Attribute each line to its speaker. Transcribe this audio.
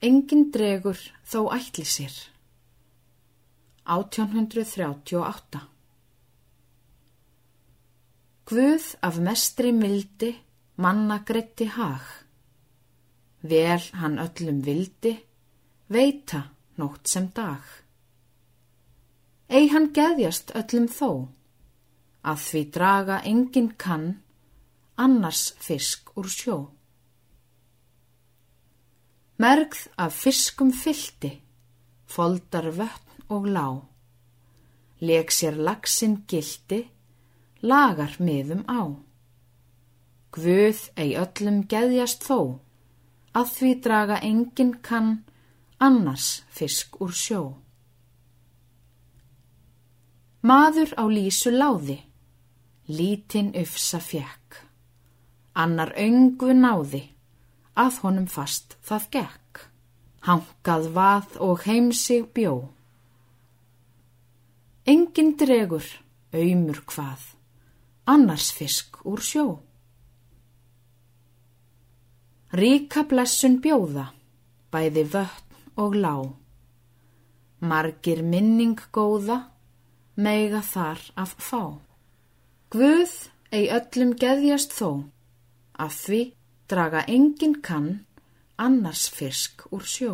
Speaker 1: engin dregur þó ætli sér. 1838 Guð af mestri mildi manna greitti hag. Vel hann öllum vildi, veita nótt sem dag. Ei hann geðjast öllum þó, að því draga engin kann, annars fisk úr sjó. Mergð af fiskum fylti, foldar vötn og lá. Leg sér lagsin gildi, lagar miðum á. Guð ei öllum geðjast þó, að því draga engin kann annars fisk úr sjó. Maður á lísu láði, lítinn ufsa fjekk, annar öngu náði, að honum fast það gekk, hangað vað og heim sig bjó. Engin dregur, auðmur hvað, annars fisk úr sjó. Ríka blessun bjóða, bæði vötn og lá. Margir minning góða, meiga þar af fá. Guð ei öllum geðjast þó, af því draga engin kann annars fisk úr sjó.